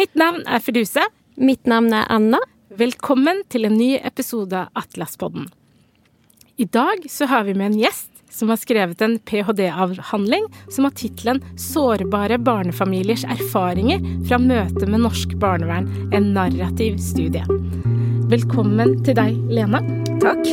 Mitt navn er Fiduse. Mitt navn er Anna. Velkommen til en ny episode av Atlaspodden. I dag så har vi med en gjest som har skrevet en ph.d.-avhandling som har tittelen 'Sårbare barnefamiliers erfaringer fra møte med norsk barnevern en narrativ studie'. Velkommen til deg, Lena. Takk.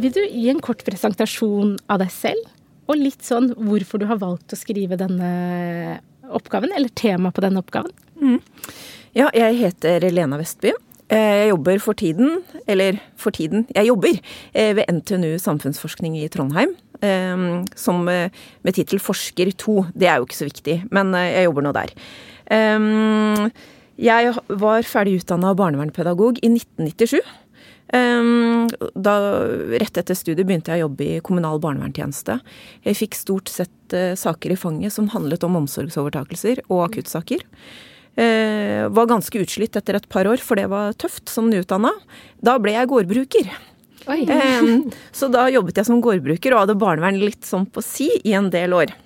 Vil du gi en kort presentasjon av deg selv, og litt sånn hvorfor du har valgt å skrive denne oppgaven, eller tema på denne oppgaven? Ja, jeg heter Lena Vestby. Eh, Jeg jobber for tiden, eller for tiden, jeg jobber eh, ved NTNU Samfunnsforskning i Trondheim. eh, Som med tittel Forsker 2. Det er jo ikke så viktig, men jeg jobber nå der. Jeg var ferdig utdanna barnevernspedagog i 1997. Um, da, rett etter studiet begynte jeg å jobbe i kommunal barnevernstjeneste. Jeg fikk stort sett eh, saker i fanget som handlet om omsorgsovertakelser og akuttsaker. Eh, var ganske utslitt etter et par år, for det var tøft som nyutdanna. Da ble jeg gårdbruker. Oi. Så da jobbet jeg som gårdbruker og hadde barnevern litt sånn på si i en del år.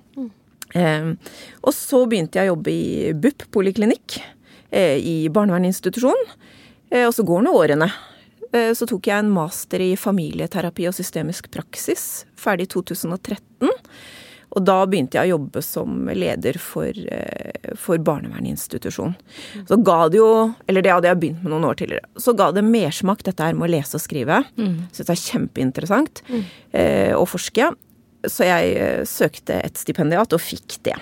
Og så begynte jeg å jobbe i BUP poliklinikk, eh, i barnevernsinstitusjon. Og så går nå årene. Eh, Så tok jeg en master i familieterapi og systemisk praksis, ferdig i 2013. Og da begynte jeg å jobbe som leder for, eh, for barnevernsinstitusjon. Så ga det jo, eller det hadde jeg begynt med noen år tidligere, så ga det mersmak dette her med å lese og skrive. Syns det er kjempeinteressant eh, å forske. Så jeg eh, søkte et stipendiat og fikk det.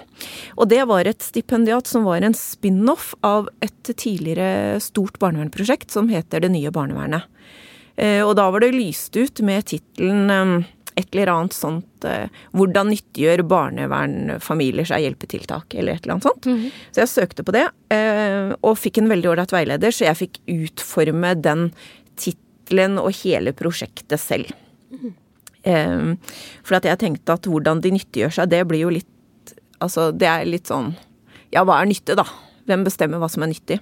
Og det var et stipendiat som var en spin-off av et tidligere stort barnevernsprosjekt som heter Det nye barnevernet. Eh, Og da var det lyst ut med tittelen eh, et eller annet sånt eh, 'Hvordan nyttiggjør barnevernfamilier seg hjelpetiltak?' eller et eller annet sånt. Så jeg søkte på det, eh, og fikk en veldig ålreit veileder, så jeg fikk utforme den tittelen og hele prosjektet selv. Eh, For at jeg tenkte at hvordan de nyttiggjør seg, det blir jo litt Altså, det er litt sånn Ja, hva er nytte, da? Hvem bestemmer hva som er nyttig?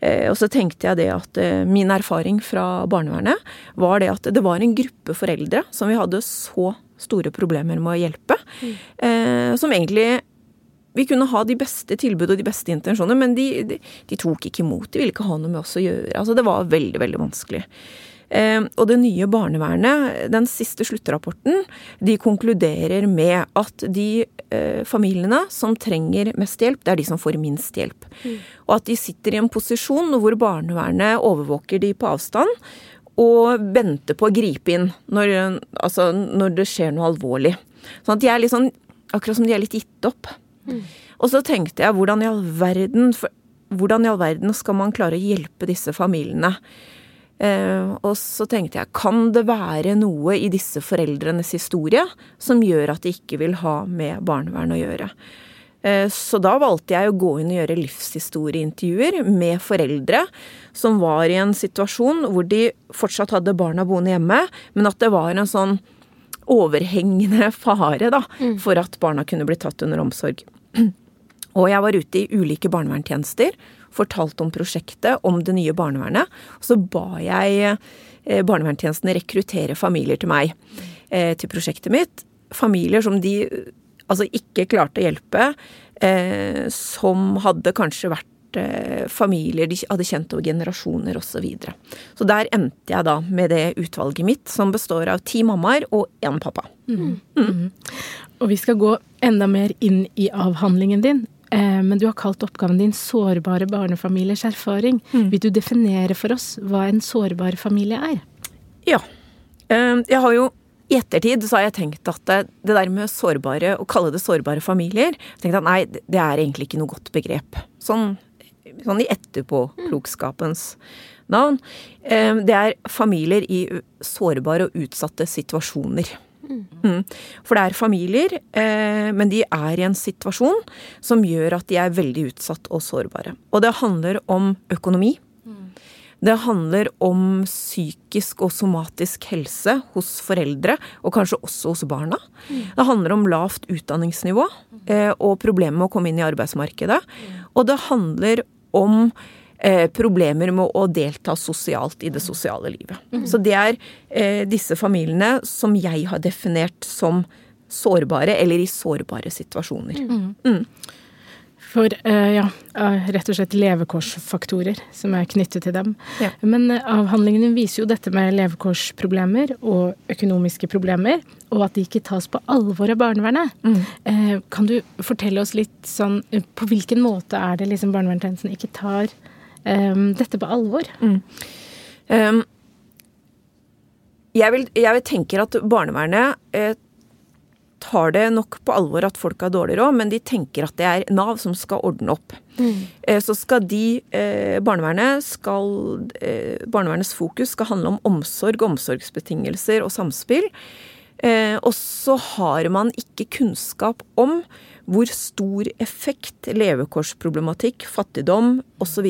Eh, Og så tenkte jeg det at eh, min erfaring fra barnevernet var det at det var en gruppe foreldre som vi hadde så store problemer med å hjelpe. mm. Som egentlig Vi kunne ha de beste tilbud og de beste intensjoner, men de, de, de tok ikke imot. De ville ikke ha noe med oss å gjøre. Altså, det var veldig, veldig vanskelig. Eh, og det nye barnevernet, den siste sluttrapporten, de konkluderer med at de eh, familiene som trenger mest hjelp, det er de som får minst hjelp. Og at de sitter i en posisjon hvor barnevernet overvåker de på avstand og venter på å gripe inn når, altså, når det skjer noe alvorlig. Sånn at de er litt sånn, akkurat som de er litt gitt opp. Og så tenkte jeg, hvordan i all verden, hvordan i all verden skal man klare å hjelpe disse familiene? Eh, og så tenkte jeg, kan det være noe i disse foreldrenes historie som gjør at de ikke vil ha med barnevern å gjøre? Eh, så da valgte jeg å gå inn og gjøre livshistorieintervjuer med foreldre som var i en situasjon hvor de fortsatt hadde barna boende hjemme, men at det var en sånn overhengende fare da, for at barna kunne bli tatt under omsorg. Og jeg var ute i ulike barnevernstjenester, fortalte om prosjektet, om det nye barnevernet. Og så ba jeg barnevernstjenesten rekruttere familier til meg, eh, til prosjektet mitt. Familier som de eh, altså ikke klarte å hjelpe, eh, som hadde kanskje vært eh, familier de hadde kjent over generasjoner osv. Så, videre. så der endte jeg da med det utvalget mitt, som består av ti mammaer og én pappa. Og vi skal gå enda mer inn i avhandlingen din. Eh, Men du har kalt oppgaven din 'Sårbare barnefamiliers erfaring'. Vil du definere for oss hva en sårbar familie er? Ja. Eh, Jeg har jo i ettertid så har jeg tenkt at det, der med sårbare, å kalle det sårbare familier, tenkt at nei, det er egentlig ikke noe godt begrep. Sånn, sånn i etterpåklokskapens navn. Eh, Det er familier i sårbare og utsatte situasjoner. Mm. For det er familier, eh, men de er i en situasjon som gjør at de er veldig utsatt og sårbare. Og det handler om økonomi. Det handler om psykisk og somatisk helse hos foreldre, og kanskje også hos barna. Det handler om lavt utdanningsnivå eh, og problemer med å komme inn i arbeidsmarkedet. Og det handler om eh, problemer med å delta sosialt i det sosiale livet. Mm. Så det er eh, disse familiene som jeg har definert som sårbare, eller i sårbare situasjoner. Mm. mm. For uh, ja, rett og slett levekårsfaktorer som er knyttet til dem. Ja. Men uh, avhandlingene viser jo dette med levekårsproblemer og økonomiske problemer, og at de ikke tas på alvor av barnevernet. Mm. Uh, kan du fortelle oss litt sånn På hvilken måte er det liksom barnevernstjenesten ikke tar um, dette på alvor? Mm. Um, jeg, vil, jeg tenker at barnevernet tar det nok på alvor at folk har dårlig råd, men de tenker at det er Nav som skal ordne opp. Mm. Eh, så skal de eh, Barnevernet skal eh, Barnevernets fokus skal handle om omsorg, omsorgsbetingelser og samspill. Og så har man ikke kunnskap om hvor stor effekt levekårsproblematikk, fattigdom osv.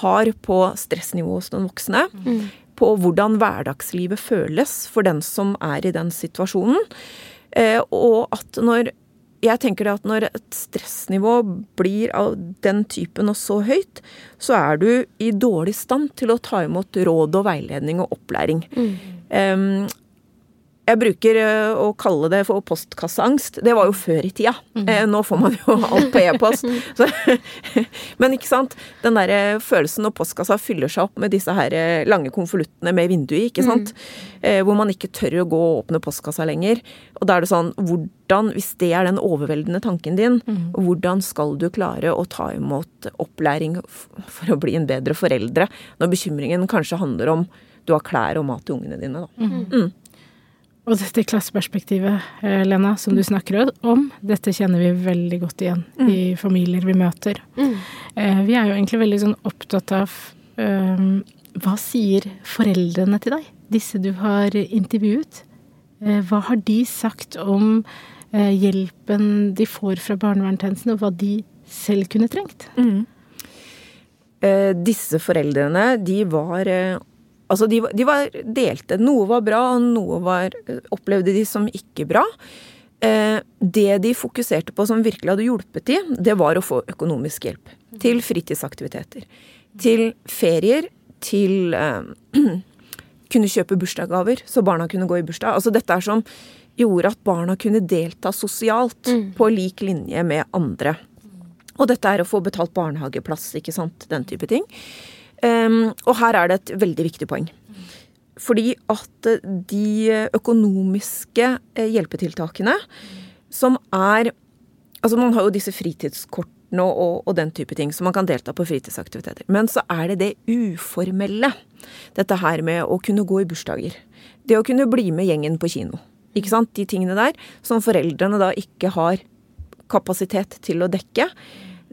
har på stressnivået hos den voksne. Mm. På hvordan hverdagslivet føles for den som er i den situasjonen. Eh, og at når jeg tenker det at når et stressnivå blir av den typen og så høyt, så er du i dårlig stand til å ta imot råd og veiledning og opplæring. Mm. Um, jeg bruker eh, å kalle det for postkasseangst. Det var jo før i tida. Mm. Nå får man jo alt på e-post. Men ikke sant. Den der eh, følelsen når postkassa fyller seg opp med disse her lange konvoluttene med vindu i, ikke sant. Mm. Hvor man ikke tør å gå og åpne postkassa lenger. Og da er det sånn hvordan, hvis det er den overveldende tanken din, mm. hvordan skal du klare å ta imot opplæring for å bli en bedre foreldre, når bekymringen kanskje handler om du har klær og mat til ungene dine, da. Mm. Mm. Og dette klasseperspektivet, eh, Lena, som du snakker om, dette kjenner vi veldig godt igjen mm. i familier vi møter. Mm. Eh, vi er jo egentlig veldig sånn opptatt av um, hva sier foreldrene til deg, disse du har intervjuet? Hva har de sagt om hjelpen de får fra barnevernstjenesten, og hva de selv kunne trengt? Mm. Disse foreldrene, de var Altså, de, de, var delte. Noe var bra, og noe var, opplevde de som ikke bra. Eh, det de fokuserte på som virkelig hadde hjulpet de, det var å få økonomisk hjelp. Til fritidsaktiviteter. Til ferier. Til eh, kunne kjøpe bursdagsgaver, så barna kunne gå i bursdag. Altså dette er som gjorde at barna kunne delta sosialt mm. på lik linje med andre. Og dette er å få betalt barnehageplass, ikke sant. Den type ting. Um, og her er det et veldig viktig poeng. Fordi at de økonomiske eh, hjelpetiltakene som er Altså man har jo disse fritidskortene og, og, den type ting, så man kan delta på fritidsaktiviteter. Men så er det det uformelle. Dette her med å kunne gå i bursdager. Det å kunne bli med gjengen på kino. Ikke sant? De tingene der som foreldrene da ikke har kapasitet til å dekke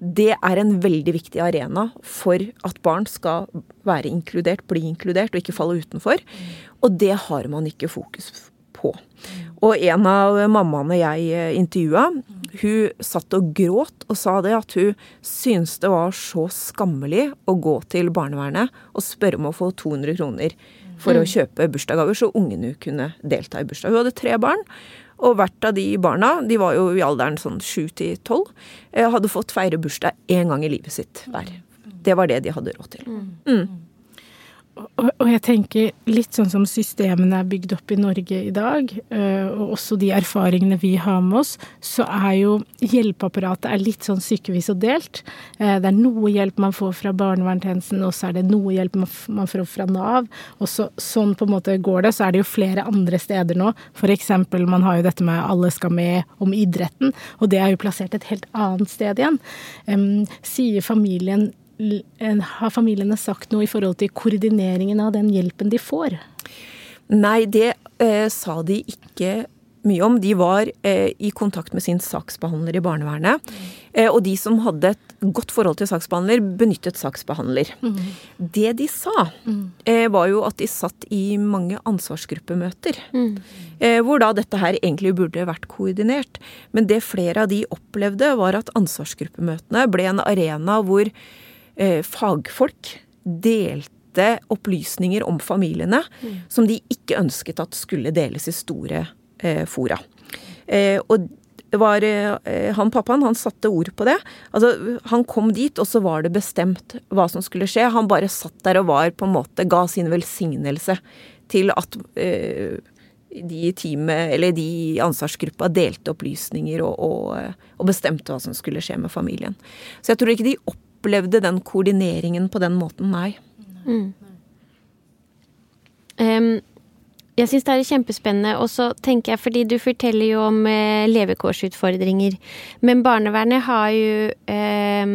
det er en veldig viktig arena for at barn skal være inkludert, bli inkludert og ikke falle utenfor. Og det har man ikke fokus på. Og en av mammaene jeg eh, intervjua, hun satt og gråt og sa det at hun syntes det var så skammelig å gå til barnevernet og spørre om å få 200 kroner for å mm. kjøpe bursdagsgaver, så ungene kunne delta i bursdag. Hun hadde tre barn, og hvert av de barna, de var jo i alderen sånn sju til tolv, eh, hadde fått feire bursdag én gang i livet sitt hver. Det var det de hadde råd til. Mm. Mm. Og jeg tenker litt sånn som systemene er bygd opp i Norge i dag, eh, og også de erfaringene vi har med oss, så er jo hjelpeapparatet er litt sånn stykkevis og delt. Eh, det er noe hjelp man får fra barnevernstjenesten, og så er det noe hjelp man får fra Nav. Og så, sånn på en måte går det. Så er det jo flere andre steder nå. Eksempel, man har jo dette med Alle skal med om idretten, og det er jo plassert et helt annet sted igjen. Sier familien har familiene sagt noe i forhold til koordineringen av den hjelpen de får? Nei, det eh, sa de ikke mye om. De var eh, i kontakt med sin saksbehandler i barnevernet. Eh, og de som hadde et godt forhold til saksbehandler, benyttet saksbehandler. Mm. Det de sa, mm. eh, var jo at de satt i mange ansvarsgruppemøter. Mm. Eh, hvor da dette her egentlig burde vært koordinert. Men det flere av de opplevde, var at ansvarsgruppemøtene ble en arena hvor Eh, fagfolk delte opplysninger om familiene mm. som de ikke ønsket at skulle deles i store eh, fora. Eh, og det var eh, han pappaen, han satte ord på det. Altså, han kom dit, og så var det bestemt hva som skulle skje. Han bare satt der og var på en måte Ga sin velsignelse til at eh, de teamet, eller de ansvarsgruppa delte opplysninger og, og, og, bestemte hva som skulle skje med familien. Så jeg tror ikke de opplevde den koordineringen på den måten, nei. Mm. Um, jeg syns det er kjempespennende. Og så tenker jeg, fordi du forteller jo om eh, levekårsutfordringer. Men barnevernet har jo eh,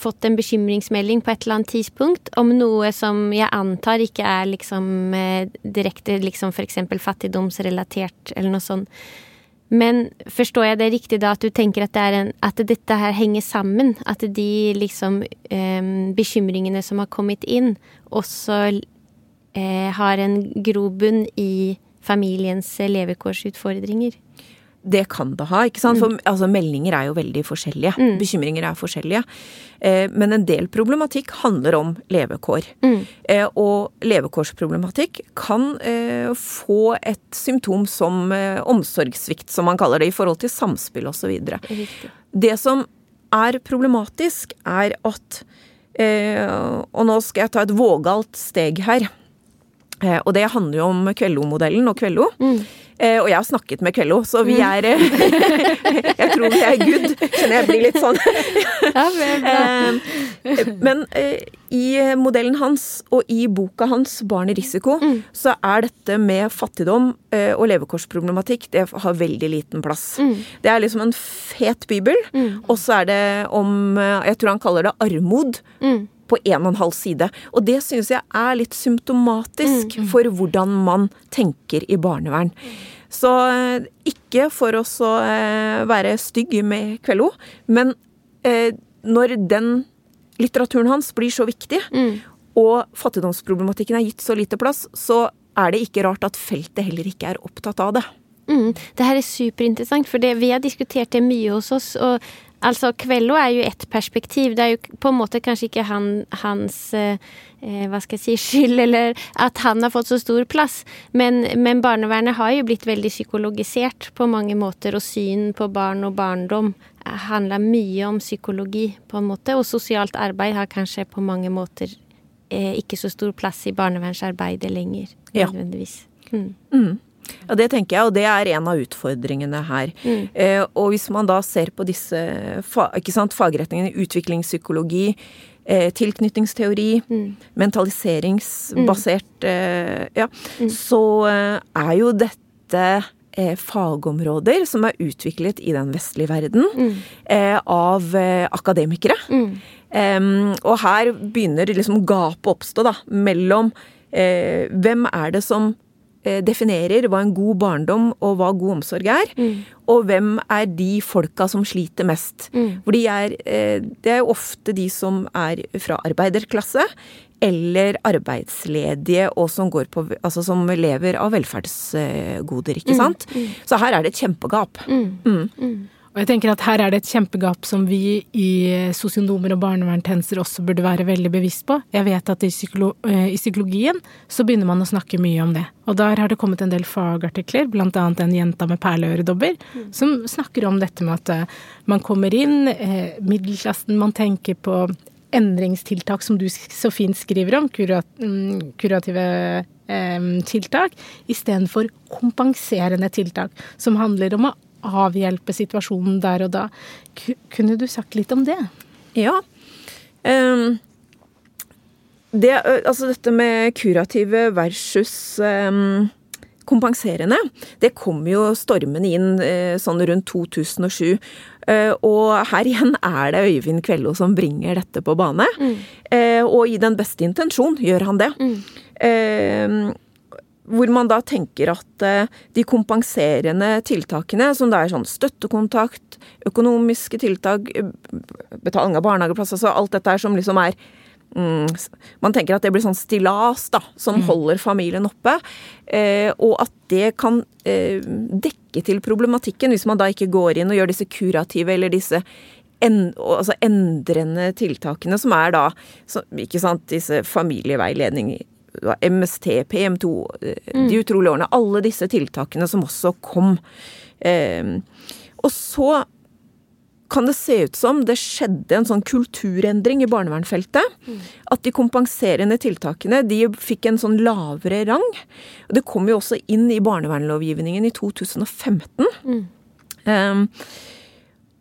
fått en bekymringsmelding på et eller annet tidspunkt om noe som jeg antar ikke er liksom eh, direkte liksom f.eks. fattigdomsrelatert eller noe sånt. Men forstår jeg det riktig da at du tenker at, det en, at dette her henger sammen? At de liksom eh, bekymringene som har kommet inn, også eh, har en grobunn i familiens levekårsutfordringer. Det kan det ha, ikke sant. For mm. altså, meldinger er jo veldig forskjellige. Mm. Bekymringer er forskjellige. Eh, men en del problematikk handler om levekår. Mm. Eh, og levekårsproblematikk kan eh, få et symptom som eh, omsorgssvikt, som man kaller det, i forhold til samspill osv. Det som er problematisk, er at eh, Og nå skal jeg ta et vågalt steg her. Eh, og det handler jo om Kvello-modellen og Kvello. Mm. Eh, og jeg har snakket med Kvello, så vi mm. er eh, Jeg tror vi er good. Kjenner jeg blir litt sånn. eh, men eh, i modellen hans og i boka hans 'Barn i risiko', mm. så er dette med fattigdom eh, og levekårsproblematikk det har veldig liten plass. Mm. Det er liksom en fet bibel, mm. og så er det om Jeg tror han kaller det armod. Mm på en og en halv side. Og det synes jeg er litt symptomatisk mm. for hvordan man tenker i barnevern. Så eh, ikke for å eh, være stygg med Kvello, men eh, når den litteraturen hans blir så viktig, mm. og fattigdomsproblematikken er gitt så lite plass, så er det ikke rart at feltet heller ikke er opptatt av det. Mm. Det her er superinteressant, for det, vi har diskutert det mye hos oss. og Altså, Kvello er jo ett perspektiv. Det er jo på en måte kanskje ikke han, hans eh, eh, Hva skal jeg si skyld, eller at han har fått så stor plass. Men, men, barnevernet har jo blitt veldig psykologisert på mange måter, og syn på barn og barndom handler mye om psykologi, på en måte. Og sosialt arbeid har kanskje på mange måter eh, ikke så stor plass i barnevernsarbeidet lenger, nødvendigvis. Ja. Mm. Mm. Ja, det tenker jeg, og det er en av utfordringene her. Mm. Eh, og hvis man da ser på disse sant, fagretningene, utviklingspsykologi, eh, tilknytningsteori, mm. mentaliseringsbasert mm. eh, Ja, mm. så eh, er jo dette eh, fagområder som er utviklet i den vestlige verden mm. eh, av akademikere. Um, og her begynner liksom gapet å oppstå, da, mellom hvem er det som Eh, definerer hva en god barndom og hva god omsorg er. Mm. Og hvem er de folka som sliter mest. Mm. For de er, eh, det er jo ofte de som er fra arbeiderklasse eller arbeidsledige og som, går på, altså som lever av velferdsgoder, ikke mm. sant. Mm. Så her er det et kjempegap. Mm. Og jeg tenker at her er det et kjempegap som vi i sosionomer og barnevernstjenester også burde være veldig bevisst på. Jeg vet at i, psykolo eh, i, psykologien så begynner man å snakke mye om det. Og der har det kommet en del fagartikler, annet en jenta med perleøredobber, mm. som snakker om dette med at eh, man kommer inn, eh, middelklassen, man tenker på endringstiltak som du så fint skriver om, kurat mm, kurative tiltak, istedenfor kompenserende tiltak, som handler om å avhjelpe situasjonen der og da. Kunne du sagt litt om det? Ja. Um, det, altså dette med kurative versus um, kompenserende, det kom jo stormende inn uh, sånn rundt 2007. Uh, og her igjen er det Øyvind Kvello som bringer dette på bane. Mm. Uh, og i den beste intensjon gjør han det. Mm hvor man da tenker at eh, de kompenserende tiltakene, som det er sånn støttekontakt, økonomiske tiltak, eh, betaling av barnehageplass, altså alt dette her som liksom er mm, Man tenker at det blir sånn stillas da, som mm. holder familien oppe. Eh, og at det kan eh, dekke til problematikken, hvis man da ikke går inn og gjør disse kurative eller disse en, altså endrende tiltakene, som er da så, ikke sant, disse familieveiledninger MST, PM2, eh, mm. de utrolige årene. Alle disse tiltakene som også kom. Eh, Og så kan det se ut som det skjedde en sånn kulturendring i barnevernfeltet. At de kompenserende tiltakene de fikk en sånn lavere rang. Det kom jo også inn i barnevernlovgivningen i 2015. Mm. Um,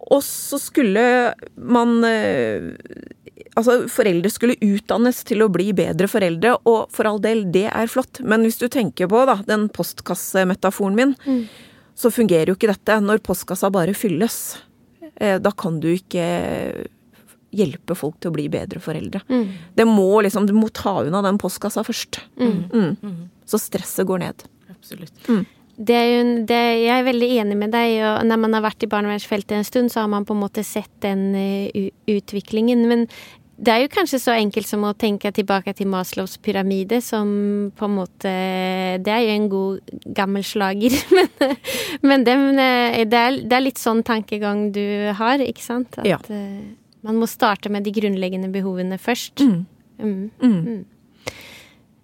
og så skulle man uh, Altså, foreldre skulle utdannes til å bli bedre foreldre, og for all del, det er flott. Men hvis du tenker på da, den postkassemetaforen min, mm. så fungerer jo ikke dette når postkassa bare fylles. Eh, da kan du ikke hjelpe folk til å bli bedre foreldre. Mm. Det må liksom, Du må ta unna den postkassa først. Mm. Mm. mm. Så stresset går ned. Absolutt. Mm. Det er jo, det, jeg er veldig enig med deg. og Når man har vært i barnevernsfeltet en stund, så har man på en måte sett den uh, utviklingen. Men det er jo kanskje så enkelt som å tenke tilbake til Maslows pyramide, som på en måte Det er jo en god gammel slager, men, men det, det, er, det, er, litt sånn tankegang du har, ikke sant? At ja. uh, man må starte med de grunnleggende behovene først. Mm. Mm.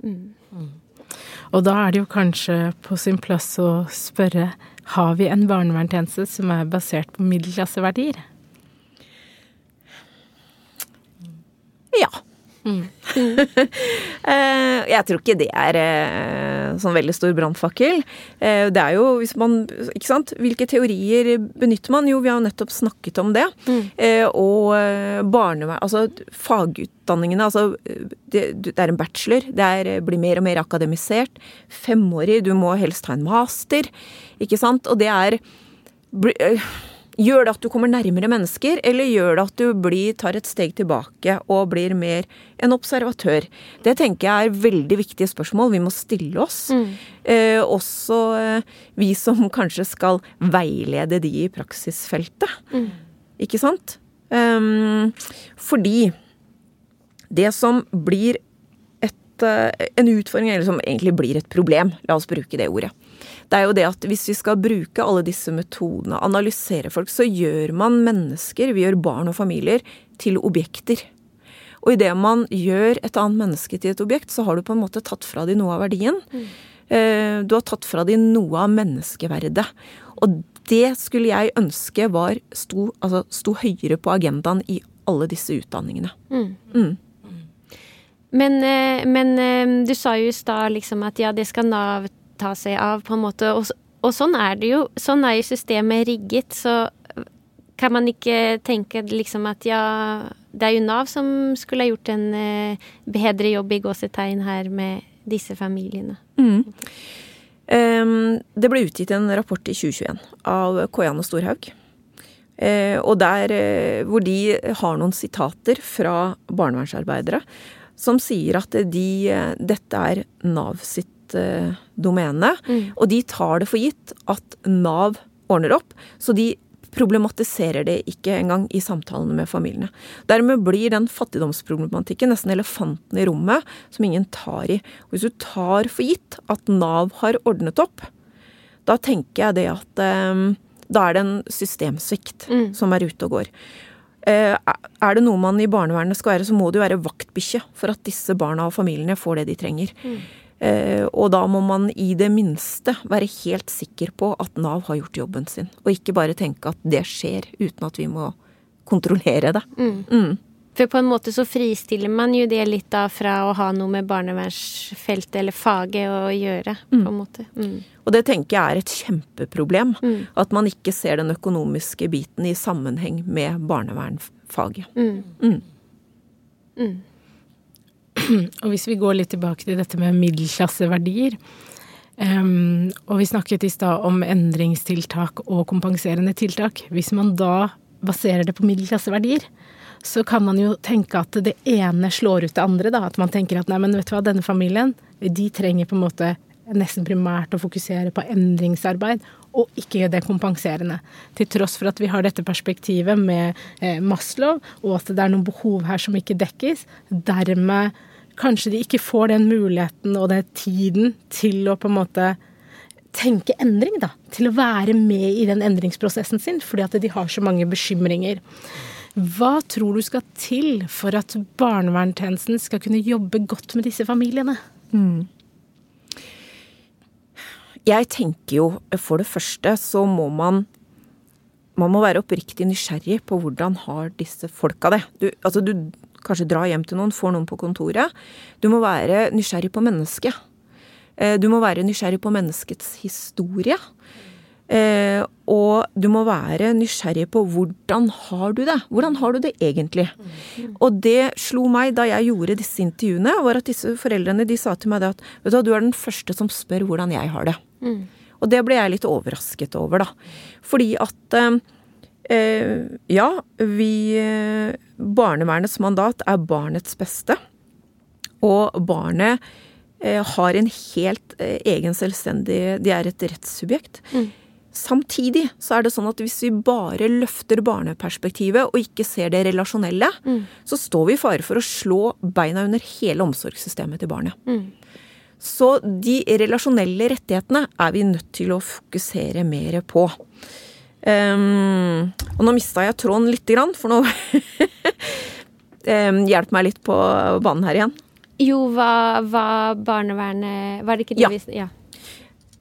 Mm. Og da er det jo kanskje på sin plass å spørre har vi en barnevernstjeneste som er basert på middelklasseverdier? Ja. Mm. Eh, jeg tror ikke det er eh, sånn veldig stor brannfakkel. Eh, det er jo hvis man Ikke sant. Hvilke teorier benytter man? Jo, vi har jo nettopp snakket om det. Mm. Og barnevern Altså fagutdanningene. Altså det, det, er en bachelor. Det er, blir mer og mer akademisert. Femårig. Du må helst ha en master. Ikke sant. Og det er Gjør det at du kommer nærmere mennesker, eller gjør det at du blir, tar et steg tilbake og blir mer en observatør? Det tenker jeg er veldig viktige spørsmål vi må stille oss. Mm. Eh, også eh, vi som kanskje skal veilede de i praksisfeltet. Mm. Ikke sant? Um, fordi det som blir et, uh, en utfordring, eller som egentlig blir et problem, la oss bruke det ordet, det er jo det at hvis vi skal bruke alle disse metodene, analysere folk, så gjør man mennesker, vi gjør barn og familier, til objekter. Og idet man gjør et annet menneske til et objekt, så har du på en måte tatt fra dem noe av verdien. Mm. Eh, du har tatt fra dem noe av menneskeverdet. Og det skulle jeg ønske var sto, altså, sto høyere på agendaen i alle disse utdanningene. Mm. Mm. Men, eh, men, eh, du sa jo i stad liksom at ja, det skal Nav ta seg av, på en måte. Og, og sånn er det jo. Sånn er jo systemet rigget. Så kan man ikke tenke liksom at ja, det er jo Nav som skulle ha gjort en eh, bedre jobb i gåsetegn her med disse familiene. Mm. Um, det ble utgitt en rapport i 2021 av Kojan og Storhaug. Uh, og der uh, hvor de har noen sitater fra barnevernsarbeidere som sier at de, dette er Nav sitt Eh, domene. Mm. Og de tar det for gitt at Nav ordner opp. Så de problematiserer det ikke engang i samtalene med familiene. Dermed blir den fattigdomsproblematikken nesten elefanten i rommet som ingen tar i. Og hvis du tar for gitt at Nav har ordnet opp, da tenker jeg det at um, da er det en systemsvikt mm. som er ute og går. Uh, er det noe man i barnevernet skal være, så må jo være vaktbikkje for at disse barna og familiene får det de trenger. Mm. Eh, og da må man i det minste være helt sikker på at Nav har gjort jobben sin. Og ikke bare tenke at det skjer uten at vi må kontrollere det. Mm. Mm. For på en måte så fristiller man jo det litt da fra å ha noe med barnevernsfeltet eller faget å gjøre. på en mm. måte. Mm. Og det tenker jeg er et kjempeproblem. Mm. At man ikke ser den økonomiske biten i sammenheng med barnevernfaget. Mm. Og hvis vi går litt tilbake til dette med middelklasseverdier um, Og vi snakket i stad om endringstiltak og kompenserende tiltak. Hvis man da baserer det på middelklasseverdier, så kan man jo tenke at det ene slår ut det andre. da, At man tenker at nei, men vet du hva, denne familien de trenger på en måte nesten primært å fokusere på endringsarbeid, og ikke det kompenserende. Til tross for at vi har dette perspektivet med eh, Maslow, og at det er noen behov her som ikke dekkes. Dermed kanskje de ikke får den muligheten og den tiden til å på en måte tenke endring, da. Til å være med i den endringsprosessen sin, fordi at de har så mange bekymringer. Hva tror du skal til for at barnevernstjenesten skal kunne jobbe godt med disse familiene? Mm. Jeg tenker jo for det første så må man man må være oppriktig nysgjerrig på hvordan har disse folka det. Du, altså du kanskje dra hjem til noen, får noen på kontoret. Du må være nysgjerrig på mennesket. Eh, du må være nysgjerrig på menneskets historie. Eh, og du må være nysgjerrig på hvordan har du det? Hvordan har du det egentlig? Og det slo meg da jeg gjorde disse intervjuene, var at disse foreldrene de sa til meg at vet du, du er den første som spør hvordan jeg har det. Mm. Og det ble jeg litt overrasket over, da. Fordi at eh, ja, vi Barnevernets mandat er barnets beste. Og barnet eh, har en helt eh, egen selvstendig De er et rettssubjekt. Mm. Samtidig så er det sånn at hvis vi bare løfter barneperspektivet og ikke ser det relasjonelle, mm. så står vi i fare for å slå beina under hele omsorgssystemet til barnet. Mm. Så de relasjonelle rettighetene er vi nødt til å fokusere mer på. Um, og nå mista jeg tråden lite grann, for nå um, Hjelp meg litt på banen her igjen. Jo, hva, hva barnevernet Var det ikke det ja. vi Ja.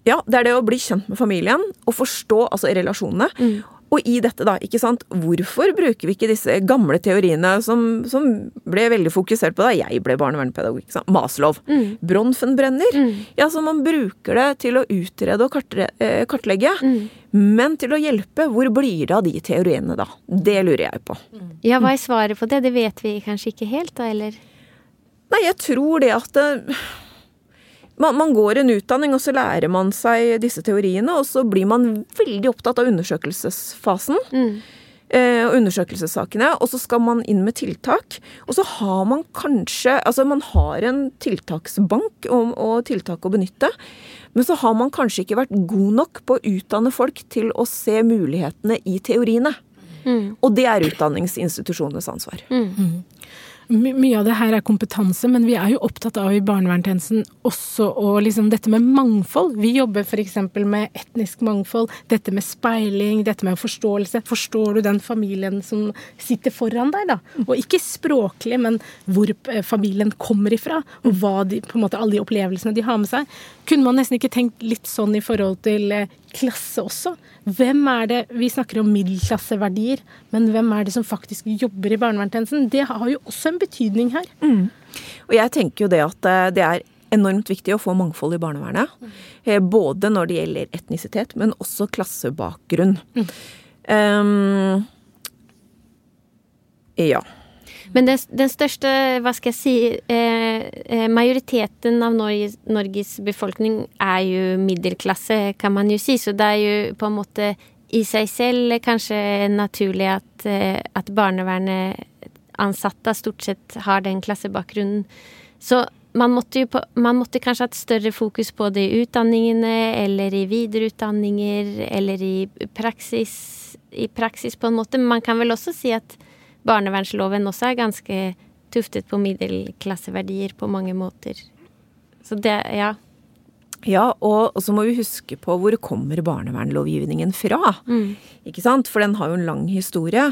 Ja, det er det å bli kjent med familien og forstå altså relasjonene. Mm. Og i dette, da, ikke sant, hvorfor bruker vi ikke disse gamle teoriene som, som ble veldig fokusert på da jeg ble barnevernspedagog? ikke sant, Maslow. Mm. Bronfenbrenner. Mm. Ja, så man bruker det til å utrede og eh, kartlegge. Mm. Men til å hjelpe, hvor blir det av de teoriene da? Det lurer jeg på. Mm. Ja, hva er svaret på det? Det vet vi kanskje ikke helt, da, eller? Nei, jeg tror det at det, man, man, går en utdanning, og så lærer man seg disse teoriene, og så blir man veldig opptatt av undersøkelsesfasen. Mm. Eh, undersøkelsessakene, og så skal man inn med tiltak. Og så har man kanskje Altså, man har en tiltaksbank og, og tiltak å benytte. Men så har man kanskje ikke vært god nok på å utdanne folk til å se mulighetene i teoriene. Mm. Og det er utdanningsinstitusjonenes ansvar. Mm. Mye av det her er kompetanse, men vi er jo opptatt av i barnevernstjenesten også og liksom dette med mangfold. Vi jobber f.eks. med etnisk mangfold, dette med speiling, dette med forståelse. Forstår du den familien som sitter foran deg, da? Og ikke språklig, men hvor eh, familien kommer ifra, og hva de, på en måte alle de opplevelsene de har med seg. Kunne man nesten ikke tenkt litt sånn i forhold til eh, klasse også? Hvem er det Vi snakker om middelklasseverdier, men hvem er det som faktisk jobber i barnevernstjenesten? Det har jo også en betydning her. Mm. Og jeg tenker jo det at eh, det er enormt viktig å få mangfold i barnevernet. Mm. Både når det gjelder etnisitet, men også klassebakgrunn. Mm. Um, ja. Men den, den, største, hva skal jeg si, eh, eh, majoriteten av Norges, Norges, befolkning er jo middelklasse, kan man jo si. Så det er jo på en måte i seg selv kanskje naturlig at, eh, at barnevernet ansatte stort sett har den klassebakgrunnen. Så man måtte, på, man måtte kanskje hatt større fokus på det i utdanningene, eller i videreutdanninger, eller i praksis, i praksis på en måte. Men man kan vel også si at barnevernsloven også er ganske tuftet på middelklasseverdier på mange måter. Så det, ja. Ja, og, så må vi huske på hvor kommer barnevernlovgivningen fra? Mm. Ikke sant? For den har jo en lang historie.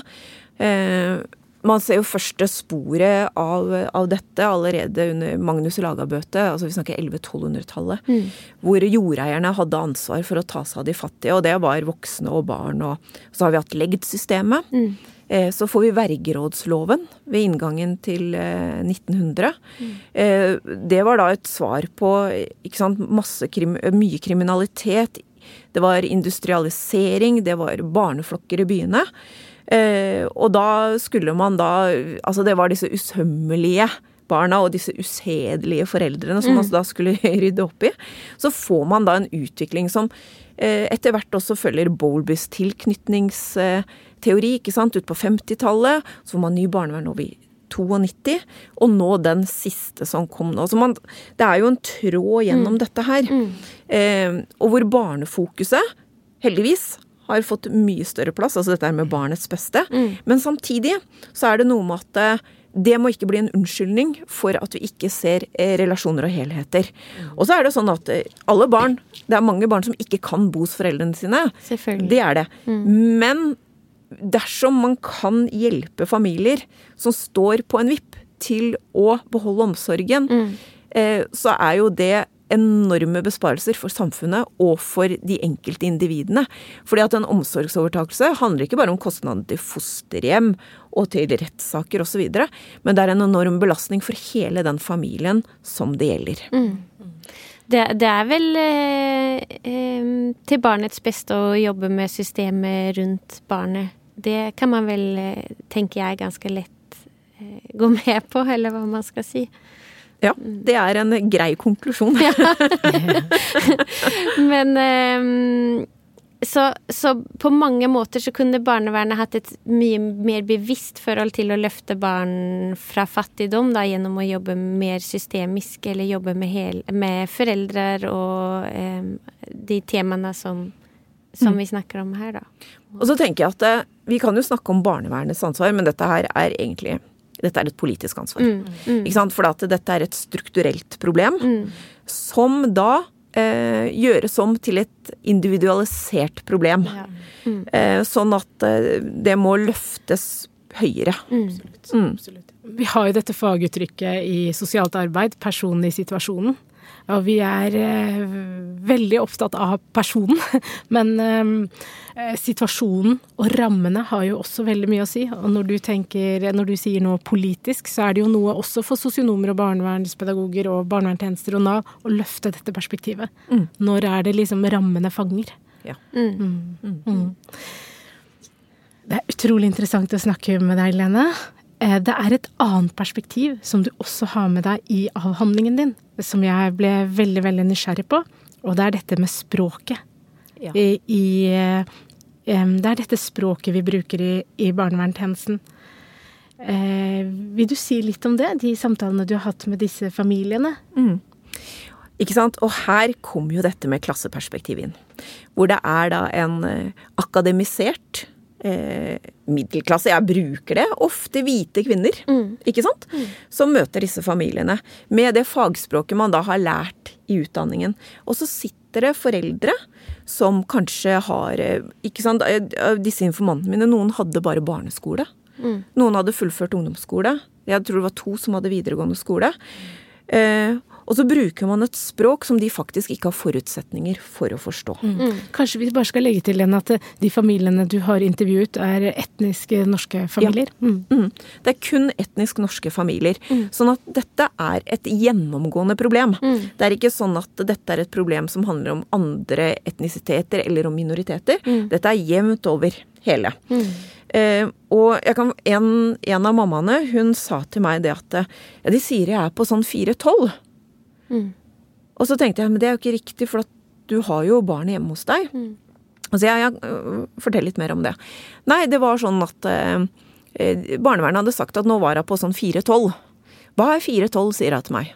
Eh, man ser jo første sporet av, av, dette allerede under Magnus Lagabøte, altså vi snakker 1100-1200-tallet, mm. hvor jordeierne hadde ansvar for å ta seg av de fattige, og det var voksne og barn. Og så har vi hatt legdsystemet. Mm. Eh, så får vi vergerådsloven ved inngangen til 1900. Eh, mm. Eh, det var da et svar på sant, krim, mye kriminalitet. Det var industrialisering, det var barneflokker i byene. Og da skulle man da Altså, det var disse usømmelige barna og disse usedelige foreldrene som mm. man altså da skulle rydde opp i. Så får man da en utvikling som etter hvert også følger Bowlbys tilknytningsteori ikke sant, ut på 50-tallet. Så får man ny barnevernlov i 92, og nå den siste som kom nå. Så man, det er jo en tråd gjennom mm. dette her. Mm. Eh, og hvor barnefokuset, heldigvis, har fått mye større plass, altså dette med barnets beste. Mm. Men samtidig så er det noe med at eh, det må ikke bli en unnskyldning for at vi ikke ser eh, relasjoner og helheter. Og så er det sånn at eh, alle barn Det er mange barn som ikke kan bo hos foreldrene sine. Det er det. Mm. Men dersom man kan hjelpe familier som står på en vipp til å beholde omsorgen, mm. eh, så er jo det enorme besparelser for samfunnet og for de enkelte individene. Fordi at en omsorgsovertakelse handler ikke bare om kostnader til fosterhjem og til rettssaker osv., men det er en enorm belastning for hele den familien som det gjelder. Mm. Det, det, er vel eh, eh, til barnets beste å jobbe med systemet rundt barnet. Det kan man vel, eh, tenker jeg, ganske lett eh, gå med på, eller hva man skal si. Ja, det er en grei konklusjon. Ja. Men um, så, så, på mange måter så kunne barnevernet hatt et mye mer bevisst forhold til å løfte barn fra fattigdom, da, gjennom å jobbe mer systemisk, eller jobbe med, hel, med foreldre og um, de temaene som, som mm. vi snakker om her, da. Og så tenker jeg at eh, vi kan jo snakke om barnevernets ansvar, men dette her er egentlig dette er et politisk ansvar. Mm, mm. Ikke sant? For at dette er et strukturelt problem mm. som da eh, gjøres om til et individualisert problem. Ja. Mm. Eh, sånn at eh, det må løftes høyere. Mm. Absolutt. Absolutt. Vi har jo dette faguttrykket i sosialt arbeid, personen i situasjonen. Og vi er eh, veldig opptatt av personen, men eh, eh, situasjonen og rammene har jo også veldig mye å si. Og når du, tenker, når du sier noe politisk, så er det jo noe også for sosionomer og barnevernspedagoger og barnevernstjenester og Nav å løfte dette perspektivet. Mm. Når er det liksom rammene fanger? Ja. Mm. Mm. mm. mm. Det er utrolig interessant å snakke med deg, Lene. Eh, det er et annet perspektiv som du også har med deg i avhandlingen din, som jeg ble veldig, veldig nysgjerrig på, og det er dette med språket. Ja. I, i, det er dette språket vi bruker i, i barnevernstjenesten. Eh, vil du si litt om det, de samtalene du har hatt med disse familiene? Mm. Ikke sant? Og her kommer jo dette med klasseperspektiv inn. Hvor det er da en eh, akademisert eh, middelklasse, jeg bruker det, ofte hvite kvinner, mm. ikke sant, mm. som møter disse familiene med det fagspråket man da har lært i utdanningen. Og så sitter det foreldre som kanskje har eh, ikke sant, Disse informantene mine, noen hadde bare barneskole. Mm. Noen hadde fullført ungdomsskole. Jeg tror det var to som hadde videregående skole. Eh, og så bruker man et språk som de faktisk ikke har forutsetninger for å forstå. Mm. mm. Kanskje vi bare skal legge til en at de familiene du har intervjuet, er etniske norske familier? Ja. Mm. Mm. Det er kun etnisk norske familier. Mm. Sånn at dette er et gjennomgående problem. Mm. Det er ikke sånn at dette er et problem som handler om andre etnisiteter eller om minoriteter. Dette er jevnt over hele. Eh, og kan, en, en, av mammaene hun sa til meg det at ja, de sier jeg er på sånn 4-12. Mm. Og så tenkte jeg men det er jo ikke riktig, for du har jo barnet hjemme hos deg. Mm. Altså jeg, jeg øh, Fortell litt mer om det. Nei, det var sånn at eh, barnevernet hadde sagt at nå var hun på sånn 4-12. Hva er 4-12, sier hun til meg.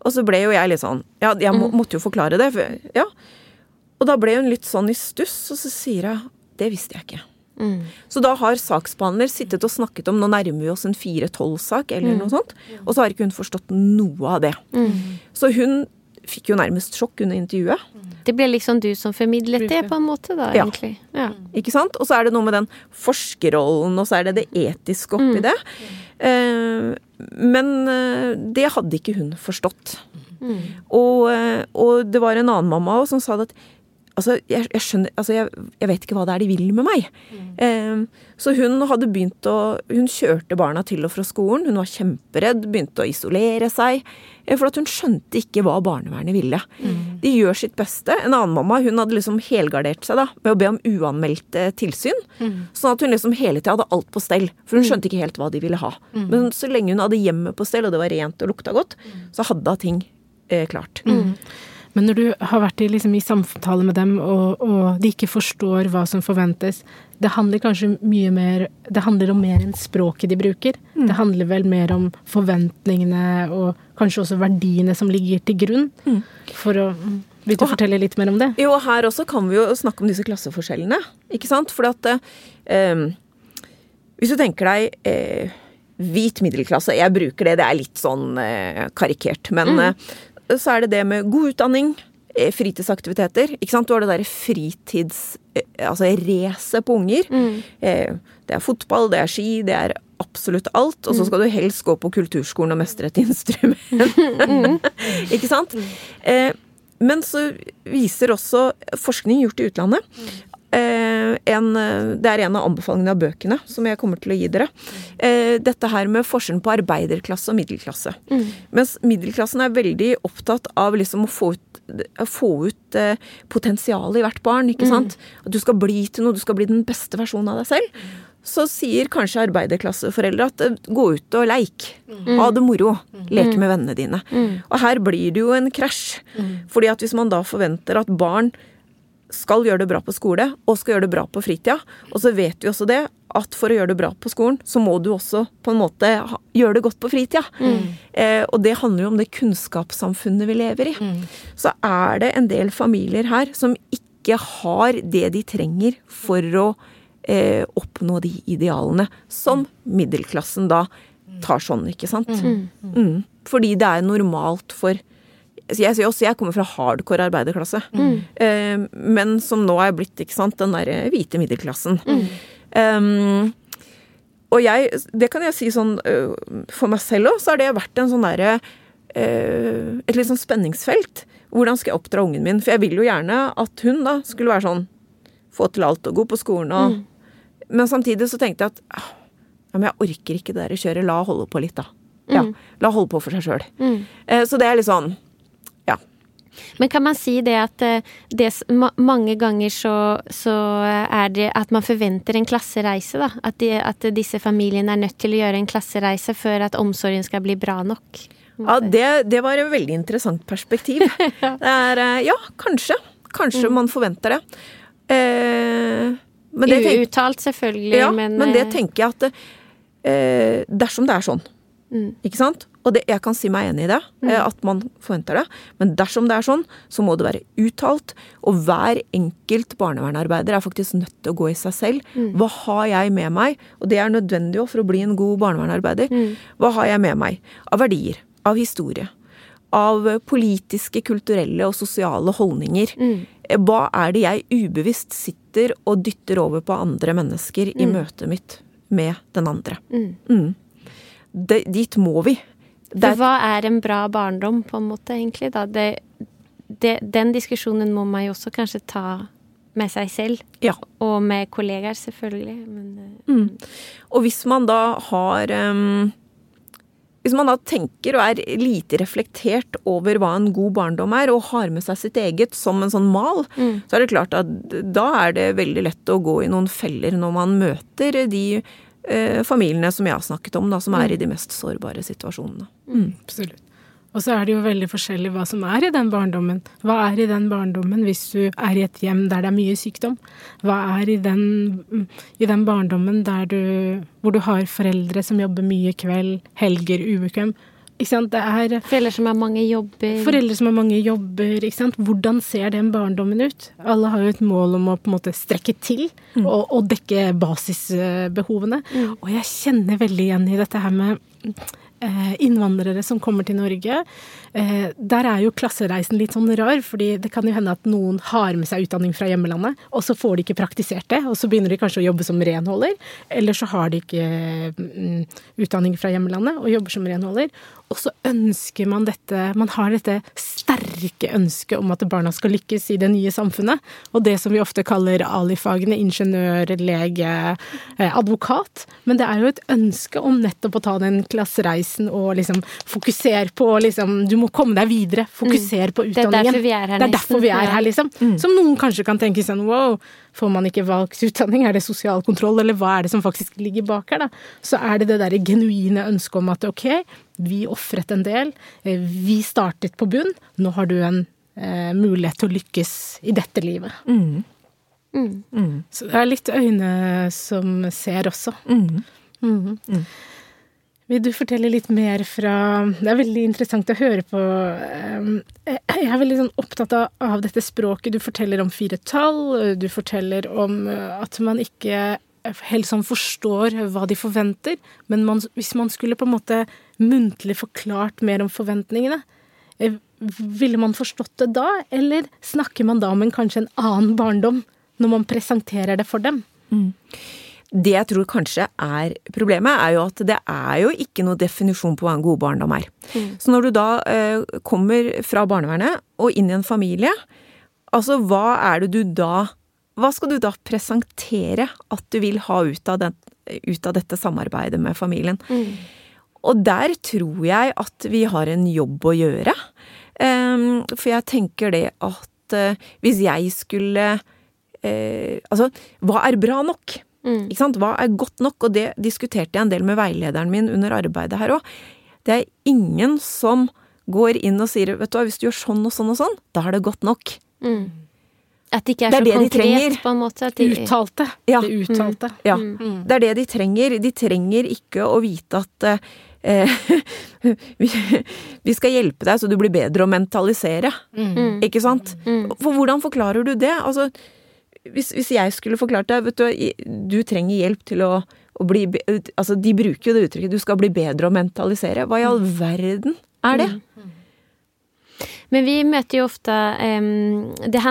Og så ble jo jeg litt sånn Ja, jeg må, mm. måtte jo forklare det. For, ja. Og da ble hun litt sånn i stuss, og så sier hun Det visste jeg ikke. Mm. Så da har saksbehandler sittet og snakket om nå nærmer vi oss en 4-12-sak, eller mm. noe sånt, og så har ikke hun forstått noe av det. Mm. Så hun fikk jo nærmest sjokk under intervjuet. Det ble liksom du som formidlet det, på en måte, da, ja. egentlig. Ja. Ikke sant? Og så er det noe med den forskerrollen, og så er det det etiske oppi mm. det. Eh, men eh, det hadde ikke hun forstått. Mm. Og, eh, og, det var en annen mamma som sa at Altså, jeg, jeg skjønner Altså, jeg, jeg, vet ikke hva det er de vil med meg. Mm. Eh, så hun hadde begynt å Hun kjørte barna til og fra skolen. Hun var kjemperedd, begynte å isolere seg. Eh, for at hun skjønte ikke hva barnevernet ville. Mm. De gjør sitt beste. En annen mamma hun hadde liksom helgardert seg da, med å be om uanmeldte tilsyn. Mm. Sånn at hun liksom hele tida hadde alt på stell. For hun mm. skjønte ikke helt hva de ville ha. Mm. Men så lenge hun hadde hjemmet på stell, og det var rent og lukta godt, mm. så hadde hun ting eh, klart. Mm. Men når du har vært i, liksom, i samtale med dem, og, og, de ikke forstår hva som forventes Det handler kanskje mye mer Det handler om mer enn språket de bruker. Mm. Det handler vel mer om forventningene og kanskje også verdiene som ligger til grunn. Mm. For å mm, Vil du og, fortelle litt mer om det? Jo, her også kan vi jo snakke om disse klasseforskjellene. Ikke sant? For at eh, Hvis du tenker deg eh, hvit middelklasse, jeg bruker det, det er litt sånn eh, karikert, men mm. Eh, så er det det med god utdanning, eh, fritidsaktiviteter. Ikke sant? Du har det derre fritids... Eh, altså racet på unger. Mm. Eh, det er fotball, det er ski, det er absolutt alt. Og så mm. skal du helst gå på kulturskolen og mestre et instrument. Mm. ikke sant? men så viser også forskning gjort i utlandet en, Det er en av anbefalingene av bøkene som jeg kommer til å gi dere. Eh, dette her med forskjellen på arbeiderklasse og middelklasse. Mm. Mens middelklassen er veldig opptatt av liksom å få ut, få ut eh, potensialet i hvert barn. ikke sant? At du skal bli til noe, du skal bli den beste versjonen av deg selv så sier kanskje arbeiderklasseforeldre at eh, gå ut og leik. Mm. Ha det moro. Leke med vennene dine. Mm. Og her blir det jo en krasj. Mm. Fordi at hvis man da forventer at barn skal gjøre det bra på skole, og skal gjøre det bra på fritida. Og så vet vi også det, at for å gjøre det bra på skolen, så må du også på en måte gjøre det godt på fritida. Mm. Eh, og det handler jo om det kunnskapssamfunnet vi lever i. Mm. Så er det en del familier her som ikke har det de trenger for å eh, oppnå de idealene som middelklassen da tar sånn, ikke sant. Mm. mm. Fordi det er normalt for jeg også jeg kommer fra hardcore arbeiderklasse. Mm. Uh, men som nå er blitt ikke sant, den derre hvite middelklassen. Mm. Um, og jeg, det kan jeg si sånn uh, for meg selv òg, så har det vært en sånn derre uh, Et litt sånn spenningsfelt. Hvordan skal jeg oppdra ungen min? For jeg vil jo gjerne at hun da skulle være sånn Få til alt og gå på skolen og mm. Men samtidig så tenkte jeg at ja, men jeg orker ikke det der kjøret. La holde på litt, da. Ja, mm. La holde på for seg sjøl. Mm. så det er litt sånn men kan man si det at eh, det, mange ganger så, så, er det at man forventer en klassereise, da? At, de, at, disse familiene er nødt til å gjøre en klassereise for at omsorgen skal bli bra nok? Ja, det, det var et veldig interessant perspektiv. ja. Er, eh, ja, kanskje. Kanskje mm. man forventer det. Eh, Uuttalt, selvfølgelig, ja, men Men det eh, tenker jeg at eh, dersom det er sånn, mm. ikke sant? Og det, jeg kan si meg enig i det, mm. Eh, at man forventer det. Men dersom det er sånn, så må det være uttalt. Og hver enkelt barnevernarbeider er faktisk nødt til å gå i seg selv. Mm. Hva har jeg med meg? Og det er nødvendig for å bli en god barnevernarbeider. Mm. Hva har jeg med meg av verdier? Av historie? Av politiske, kulturelle og sosiale holdninger? Mm. Eh, hva er det jeg ubevisst sitter og dytter over på andre mennesker i mm. møtet mitt med den andre? Mm. Det, dit må vi. For hva er en bra barndom, på en måte, egentlig? da? Det, det, den diskusjonen må man jo også kanskje ta med seg selv. Ja. Og med kollegaer, selvfølgelig. Men, eh, mm. Og hvis man da har um, Hvis man da tenker og er lite reflektert over hva en god barndom er, og har med seg sitt eget som en sånn mal, mm. så er det klart at da er det veldig lett å gå i noen feller når man møter de eh, familiene som jeg har snakket om, da, som er i de mest sårbare situasjonene. Mm. Absolutt. Og så er det jo veldig forskjellig hva som er i den barndommen. Hva er i den barndommen hvis du er i et hjem der det er mye sykdom? Hva er i den, i den barndommen der du, hvor du har foreldre som jobber mye kveld, helger, ubekvem? Ikke sant? Det er Foreldre som har mange jobber. Foreldre som har mange jobber. ikke sant? Hvordan ser den barndommen ut? Alle har jo et mål om å på en måte strekke til mm. og, og, dekke basisbehovene. Mm. Og jeg kjenner veldig igjen i dette her med innvandrere som kommer til Norge. Eh, der er jo klassereisen litt sånn rar, fordi det kan jo hende at noen har med seg utdanning fra hjemmelandet, og så får de ikke praktisert det, og så begynner de kanskje å jobbe som renholder. Eller så har de ikke mm, utdanning fra hjemmelandet og jobber som renholder. Og så ønsker man dette Man har dette sterke ønsket om at barna skal lykkes i det nye samfunnet. Og det som vi ofte kaller ali-fagene, ingeniør, lege, eh, advokat. Men det er jo et ønske om nettopp å ta den klassereisen og liksom fokusere på liksom Du må komme deg videre. Fokusere mm. på utdanningen. Det er derfor vi er her, nesten. vi er her, liksom. Mm. Som noen kanskje kan tenke sånn wow, får man ikke valgt utdanning? Er det sosial kontroll, eller hva er det som faktisk ligger bak her, da? Så er det det derre genuine ønsket om at ok, vi ofret en del. Eh, vi startet på bunn. Nå har du en eh, mulighet til å lykkes i dette livet. Mm. Mm. Mm. Så det er litt øyne som ser også. Mm. Mm. Mm. Vil du fortelle litt mer fra Det er veldig interessant å høre på. Eh, jeg er veldig sånn opptatt av dette språket. Du forteller om fire tall. Du forteller om at man ikke helt sånn forstår hva de forventer, men man, hvis man skulle på en måte muntlig forklart mer om forventningene, eh, ville man forstått det da, eller snakker man da om en kanskje en annen barndom når man presenterer det for dem? Mm. det jeg tror kanskje er problemet, er jo at det er jo ikke noe definisjon på hva en god barndom er. Mm. Så når du da eh, kommer fra barnevernet og inn i en familie, altså hva er det du da Hva skal du da presentere at du vil ha ut av, den, ut av dette samarbeidet med familien? Mm. Og der tror jeg at vi har en jobb å gjøre. Um, for jeg tenker det at uh, hvis jeg skulle uh, Altså, hva er bra nok? Mm. Ikke sant? Hva er godt nok? Og det diskuterte jeg en del med veilederen min under arbeidet her òg. Det er ingen som går inn og sier vet du hva, hvis du gjør sånn og sånn og sånn, da er det godt nok. Mm. At det ikke er, det er så konkret, de på en måte. De... Uttalte. Ja. Det uttalte. Mm. Ja. Mm. Det er det de trenger. De trenger ikke å vite at eh, vi skal hjelpe deg så du blir bedre å mentalisere. Mm. Ikke sant? Mm. For hvordan forklarer du det? Altså, hvis, hvis, jeg skulle forklart deg vet du, du trenger hjelp til å, å, bli Altså, de bruker jo det uttrykket 'du skal bli bedre å mentalisere'. Hva i all verden er det? Mm. Men vi møter jo ofte um, det,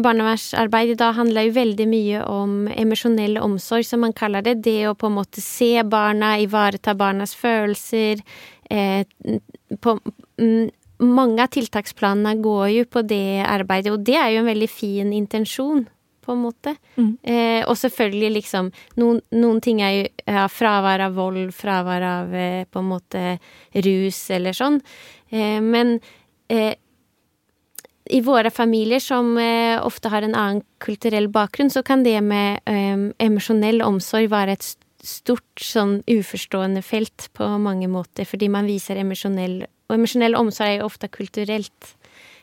Barnevernsarbeid i dag handler jo veldig mye om emosjonell omsorg, som man kaller det. Det å på en måte se barna, ivareta barnas følelser. Eh, på, mm, mange av tiltaksplanene går jo på det arbeidet, og det er jo en veldig fin intensjon på en måte. Mm. Eh, og selvfølgelig liksom noen, noen, ting er jo ja, fravær av vold, fravær av eh, på en måte rus eller sånn. Eh, men i våre familier som eh, ofte har en annen kulturell bakgrunn, så kan det med eh, emosjonell omsorg være et stort sånn uforstående felt på mange måter, fordi man viser emosjonell Og emosjonell omsorg er jo ofte kulturelt.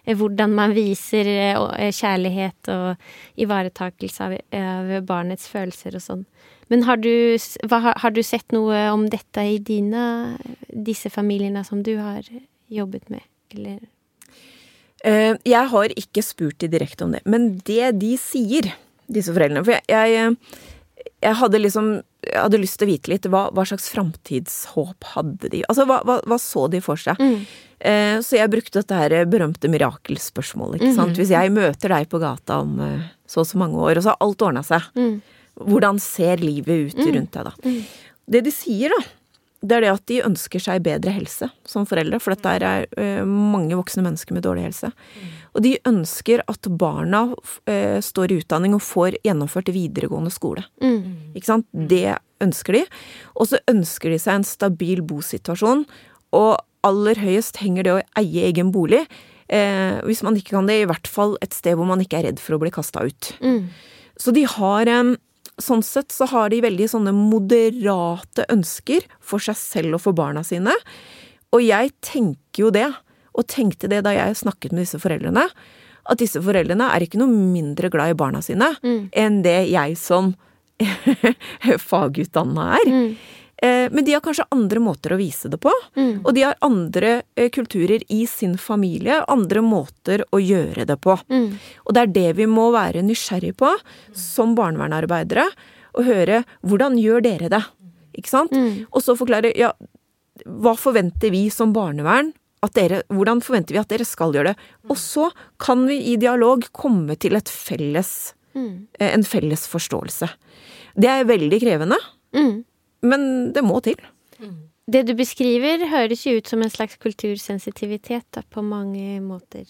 Eh, hvordan man viser eh, eh, kjærlighet og ivaretakelse av, av barnets følelser og sånn. Men har du, hva, har du, sett noe om dette i dine, disse familiene som du har jobbet med, eller? Jeg har ikke spurt de direkte om det, men det de sier, disse foreldrene For jeg, jeg, jeg hadde liksom jeg hadde lyst til å vite litt hva, hva slags framtidshåp hadde de? Altså, hva, hva, hva, så de for seg? Mm. Eh, så jeg brukte dette her berømte mirakelspørsmålet, ikke sant. Mm. Hvis jeg møter deg på gata om eh, så og så mange år, og så har alt ordna seg, mm. hvordan ser livet ut mm. rundt deg da? Mm. Det de sier, da, det er det at de ønsker seg bedre helse som foreldre, for dette er uh, mange voksne mennesker med dårlig helse. Mm. Og de ønsker at barna uh, står i utdanning og får gjennomført videregående skole. Mm. Ikke sant? Det ønsker de. Og så ønsker de seg en stabil bosituasjon, og aller høyest henger det å eie egen bolig. Uh, hvis man ikke kan det, i hvert fall et sted hvor man ikke er redd for å bli kasta ut. Mm. Så de har um, sånn sett så har de veldig sånne moderate ønsker for seg selv og for barna sine. Og jeg tenker jo det, og tenkte det da jeg snakket med disse foreldrene, at disse foreldrene er ikke noe mindre glad i barna sine mm. enn det jeg som fagutdanna er. Mm. Eh, men de har kanskje andre måter å vise det på. Mm. Og de har andre eh, kulturer i sin familie, andre måter å gjøre det på. Mm. Og det er det vi må være nysgjerrig på som barnevernarbeidere. Og høre hvordan gjør dere det? Ikke sant? Mm. Og så forklare ja, hva forventer vi som barnevern dere, hvordan forventer vi at dere skal gjøre det? Og så kan vi i dialog komme til et felles, mm. eh, en felles forståelse. Det er veldig krevende. Mm. Men det må til. Det du beskriver, høres jo ut som en slags kultursensitivitet da, på mange måter.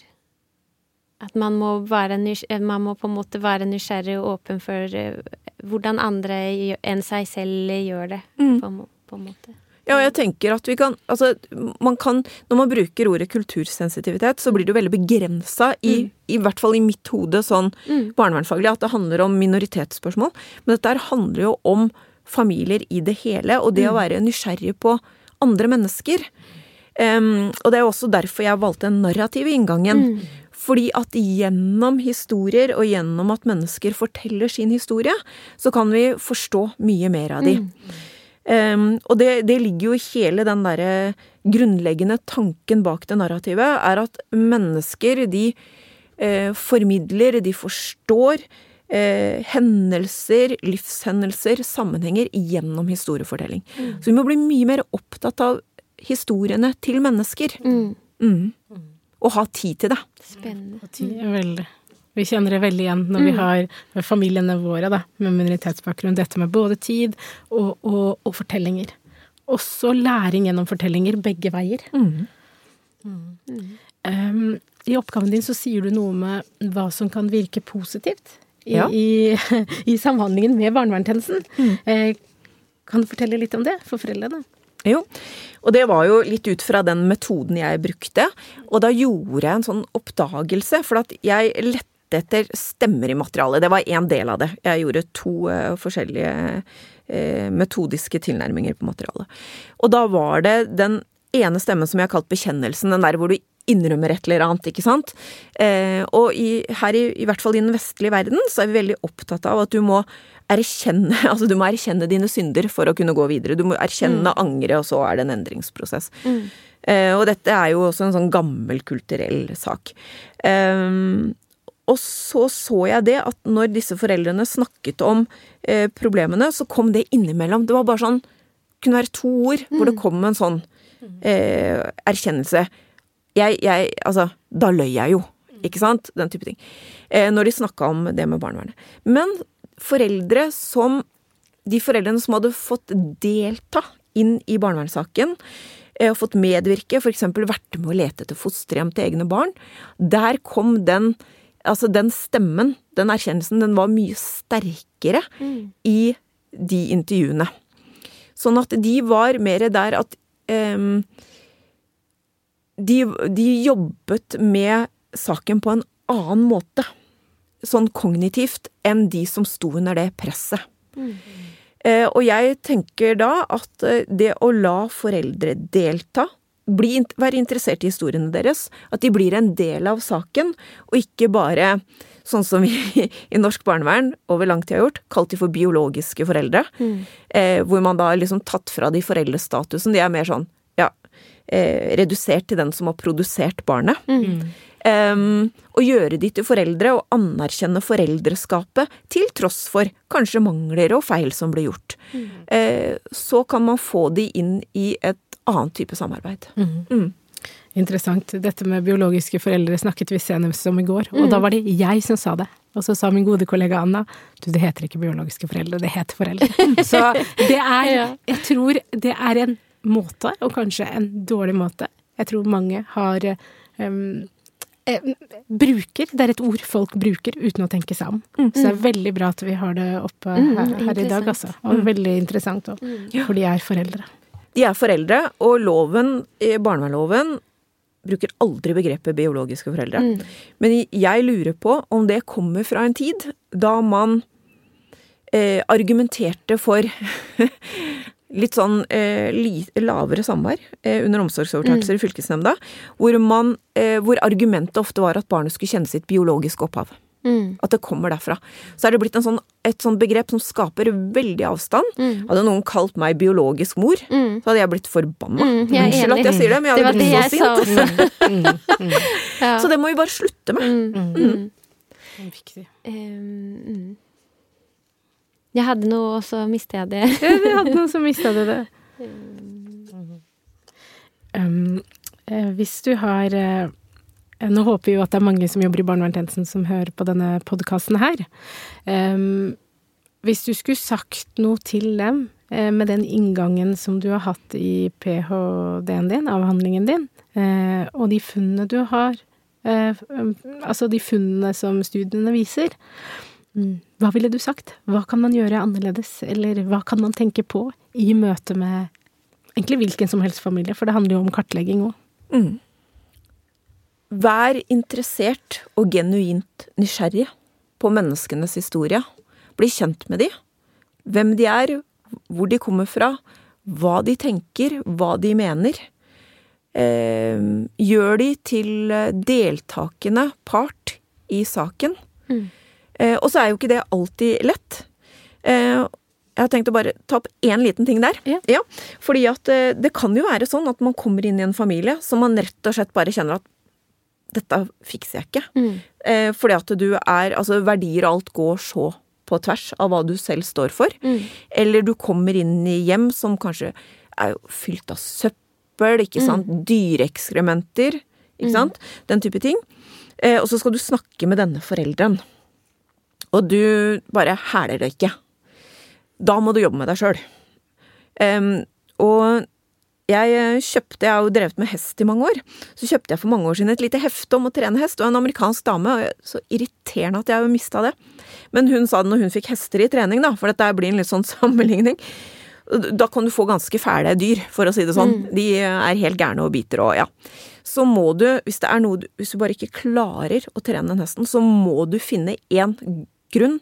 At man må, man må, på en måte være nysgjerrig og åpen for uh, hvordan andre enn seg selv gjør det, mm. på, på, en måte. Ja, jeg tenker at vi kan Altså, man kan Når man bruker ordet kultursensitivitet, så blir det jo veldig begrensa i, mm. i hvert fall i mitt hode, sånn mm. barnevernsfaglig, at det handler om minoritetsspørsmål. Men dette handler jo om familier i det hele, og det å mm. være nysgjerrig på andre mennesker. Um, og det er også derfor jeg valgte den narrative inngangen. Mm. Fordi at gjennom historier, og gjennom at mennesker forteller sin historie, så kan vi forstå mye mer av de. Mm. Um, og det, det, ligger jo i hele den derre grunnleggende tanken bak det narrativet, er at mennesker, de eh, formidler, de forstår, eh, hendelser, livshendelser, sammenhenger gjennom historiefortelling. Mm. Så vi må bli mye mer opptatt av historiene til mennesker. Mm. Mm. Og ha tid til det. Spennende. Veldig. Vi kjenner det veldig igjen når vi har familiene våre da, med minoritetsbakgrunn. Dette med både tid og, og, og fortellinger. Også læring gjennom fortellinger, begge veier. Um, I oppgaven din så sier du noe med hva som kan virke positivt i, Ja. i, i samhandlingen med barnevernstjenesten. Mm. kan du fortelle litt om det for foreldrene? Jo, og det var jo litt ut fra den metoden jeg brukte. Og da gjorde jeg en sånn oppdagelse, for at jeg lette etter stemmer i materialet. Det var én del av det. Jeg gjorde to uh, forskjellige uh, metodiske tilnærminger på materialet. Og da var det den ene stemmen som jeg har kalt bekjennelsen, den der hvor du innrømmer et eller annet, ikke sant. Eh, og i, her i, i hvert fall i den vestlige verden, så er vi veldig opptatt av at du må erkjenne, altså du må erkjenne dine synder for å kunne gå videre. Du må erkjenne, angre, og så er det en endringsprosess. Eh, og dette er jo også en sånn gammel kulturell sak. Eh, og så så jeg det at når disse foreldrene snakket om eh, problemene, så kom det innimellom. Det var bare sånn det kunne være to ord hvor det kom en sånn eh, erkjennelse. Jeg, jeg Altså, da løy jeg jo. Ikke sant? Den type ting. Eh, når de snakka om det med barnevernet. Men foreldre som De foreldrene som hadde fått delta inn i barnevernssaken, eh, og fått medvirke, f.eks. vært med å lete etter fosterhjem til egne barn, der kom den Altså, den stemmen, den erkjennelsen, den var mye sterkere i de intervjuene. Sånn at de var mer der at em, de, de jobbet med saken på en annen måte, sånn kognitivt, enn de som sto under det presset. Eh, og jeg tenker da at eh, det å la foreldre delta, bli, være interessert i historiene deres, at de blir en del av saken, og ikke bare sånn som vi i norsk barnevern over lang tid har gjort, kalt de for biologiske foreldre. Eh, hvor man da liksom tatt fra de foreldrestatusen. De er mer sånn, eh, redusert til den som har produsert barnet. Um, og gjøre de til foreldre og anerkjenne foreldreskapet til tross for kanskje mangler og feil som ble gjort. Eh, så kan man få de inn i et annet type samarbeid. Mm. Interessant. Dette med biologiske foreldre snakket vi senest om i går, og da var det jeg som sa det. Og så sa min gode kollega Anna du, det heter ikke biologiske foreldre, det heter foreldre. Så det er Jeg tror det er en måte, og kanskje en dårlig måte. Jeg tror mange har um, eh, bruker. Det er et ord folk bruker uten å tenke seg om. Så det er veldig bra at vi har det oppe her, her i dag, altså. Og veldig interessant òg, for de er foreldre. De er foreldre, og loven, barnevernsloven bruker aldri begrepet biologiske foreldre. Men jeg lurer på om det kommer fra en tid da man eh, argumenterte for litt sånn eh, li, lavere samvær eh, under omsorgsovertakelser i fylkesnemnda, hvor, man, eh, hvor argumentet ofte var at barnet skulle kjenne sitt biologiske opphav. Mm. At det kommer derfra. Så er det blitt en sånn, et sånt begrep som skaper veldig avstand. Hadde noen kalt meg biologisk mor, så hadde jeg blitt forbanna. Mm, jeg er Unnskyld at jeg sier det, men jeg var hadde det blitt jeg så sint. også. Ja. Så det må vi bare slutte med. Mm. Viktig. Um, mm. Jeg hadde noe, og så mista jeg det. Ja, du hadde noen så mista du det. Um, eh, hvis du har eh, Nå håper vi jo at det er mange som jobber i barnevernstjenesten som hører på denne podkasten her. Um, hvis du skulle sagt noe til dem eh, med den inngangen som du har hatt i ph.d.-en din, avhandlingen din, eh, og de funnene du har eh, Altså de funnene som studiene viser. Hva ville du sagt? Hva kan man gjøre annerledes, eller hva kan man tenke på i møte med egentlig hvilken som helst familie, for det handler jo om kartlegging òg. Mm. Vær interessert og genuint nysgjerrig på menneskenes historie. Bli kjent med de. Hvem de er, hvor de kommer fra, hva de tenker, hva de mener. Eh, gjør de til deltakende part i saken. Eh, og så er jo ikke det alltid lett. Eh, jeg har tenkt å bare ta opp én liten ting der. Ja. fordi at eh, det kan jo være sånn at man kommer inn i en familie som man rett og slett bare kjenner at dette fikser jeg ikke. Eh, fordi at du er Altså, verdier og alt går så på tvers av hva du selv står for. Eller du kommer inn i hjem som kanskje er fylt av søppel, ikke sant. Dyreekskrementer, ikke sant. Den type ting. Eh, og så skal du snakke med denne forelderen. Og du bare hæler det ikke. Da må du jobbe med deg sjøl. og jeg eh, kjøpte, jeg har jo drevet med hest i mange år, så kjøpte jeg for mange år siden et lite hefte om å trene hest, og en amerikansk dame, og så irriterende at jeg har mista det. Men hun sa det når hun fikk hester i trening, da, for dette blir en litt sånn sammenligning. Da kan du få ganske fæle dyr, for å si det sånn. Mm. De er helt gærne og biter og ja. Så må du, hvis det er noe du, hvis du bare ikke klarer å trene den hesten, så må du finne én grunn,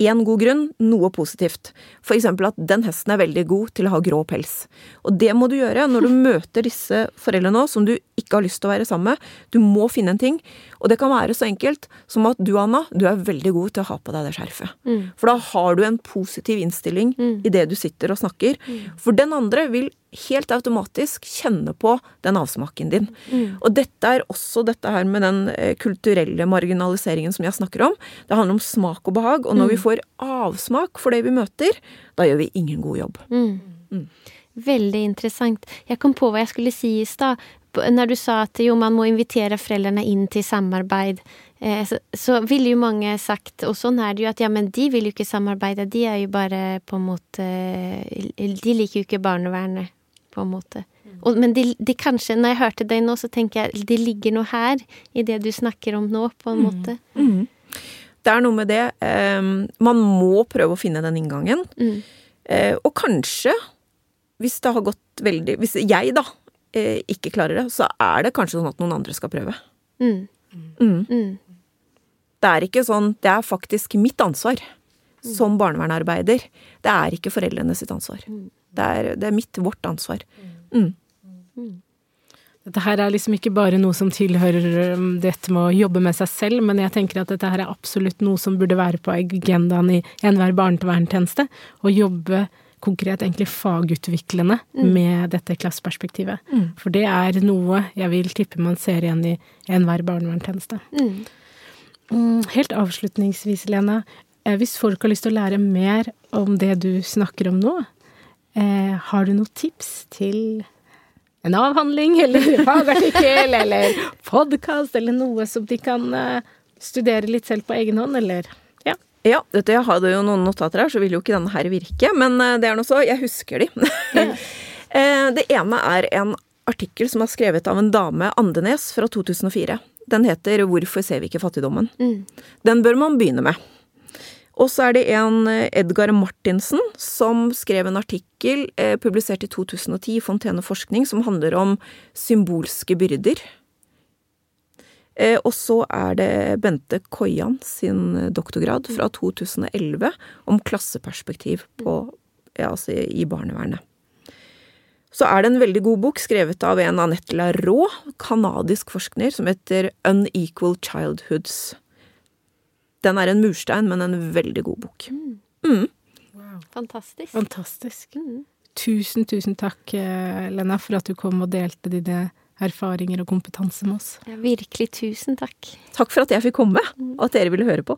én god grunn, noe positivt. For eksempel at den hesten er veldig god til å ha grå pels. Og det må du gjøre når du møter disse foreldrene som du ikke har lyst til å være sammen med. Du må finne en ting. Og det kan være så enkelt som at du, Anna, du er veldig god til å ha på deg det skjerfet. Mm. For da har du en positiv innstilling mm. i det du sitter og snakker. Mm. For den andre vil helt automatisk kjenne på den avsmaken din. Mm. Og dette er også dette her med den eh, kulturelle marginaliseringen som jeg snakker om. Det handler om smak og behag, og når mm. vi får avsmak for det vi møter, da gjør vi ingen god jobb. Mm. mm. Veldig interessant. Jeg kom på hva jeg skulle si i stad. Når du sa at jo, man må invitere foreldrene inn til samarbeid, eh, så, så ville jo mange sagt, og sånn er det jo, at ja, men de vil jo ikke samarbeide, de er jo bare på en måte De liker jo ikke barnevernet på en måte. Og, men det de kanskje, når jeg hørte deg nå, så tenker jeg det ligger noe her i det du snakker om nå, på en mm. måte. Mm. Det er noe med det. Um, man må prøve å finne den inngangen. Mm. Uh, og kanskje, hvis det har gått veldig Hvis jeg, da, uh, ikke klarer det, så er det kanskje sånn at noen andre skal prøve. Mm. Mm. Det er ikke sånn Det er faktisk mitt ansvar som barnevernarbeider. Det er ikke foreldrene sitt ansvar. Det er, det er mitt, vårt ansvar. Mm. Dette her er liksom ikke bare noe som tilhører um, dette med å jobbe med seg selv, men jeg tenker at dette her er absolutt noe som burde være på agendaen i enhver barnevernstjeneste. Å jobbe konkret, egentlig fagutviklende, mm. med dette klasseperspektivet. Mm. For det er noe jeg vil tippe man ser igjen i enhver barnevernstjeneste. Mm. mm. Helt avslutningsvis, Lena. Eh, hvis folk har lyst til å lære mer om det du snakker om nå, Eh, har du noen tips til en avhandling eller fagartikkel eller podkast eller noe som de kan eh, studere litt selv på egen hånd, eller? Ja. Ja, dette, jeg hadde jo noen notater her, så vil jo ikke denne her virke, men eh, det er nå så. Jeg husker de. Ja. Eh, det ene er en artikkel som er skrevet av en dame, Andenes, fra 2004. Den heter 'Hvorfor ser vi ikke fattigdommen'? Mm. Den bør man begynne med. Og så er det en eh, Edgar Martinsen som skrev en artikkel eh, publisert i 2010 i Fontene Forskning som handler om symbolske byrder. Eh, og så er det Bente Koian sin doktorgrad fra 2011 om klasseperspektiv på, ja, altså i barnevernet. Så er det en veldig god bok skrevet av en Anette Larot, kanadisk forskner, som heter Unequal Childhoods. Den er en murstein, men en veldig god bok. Mm. Mm. Wow. Fantastisk. Fantastisk. Mm. Tusen, tusen takk, eh, Lena, for at du kom og delte dine erfaringer og kompetanse med oss. Ja, virkelig tusen takk. Takk for at jeg fikk komme, og at dere ville høre på.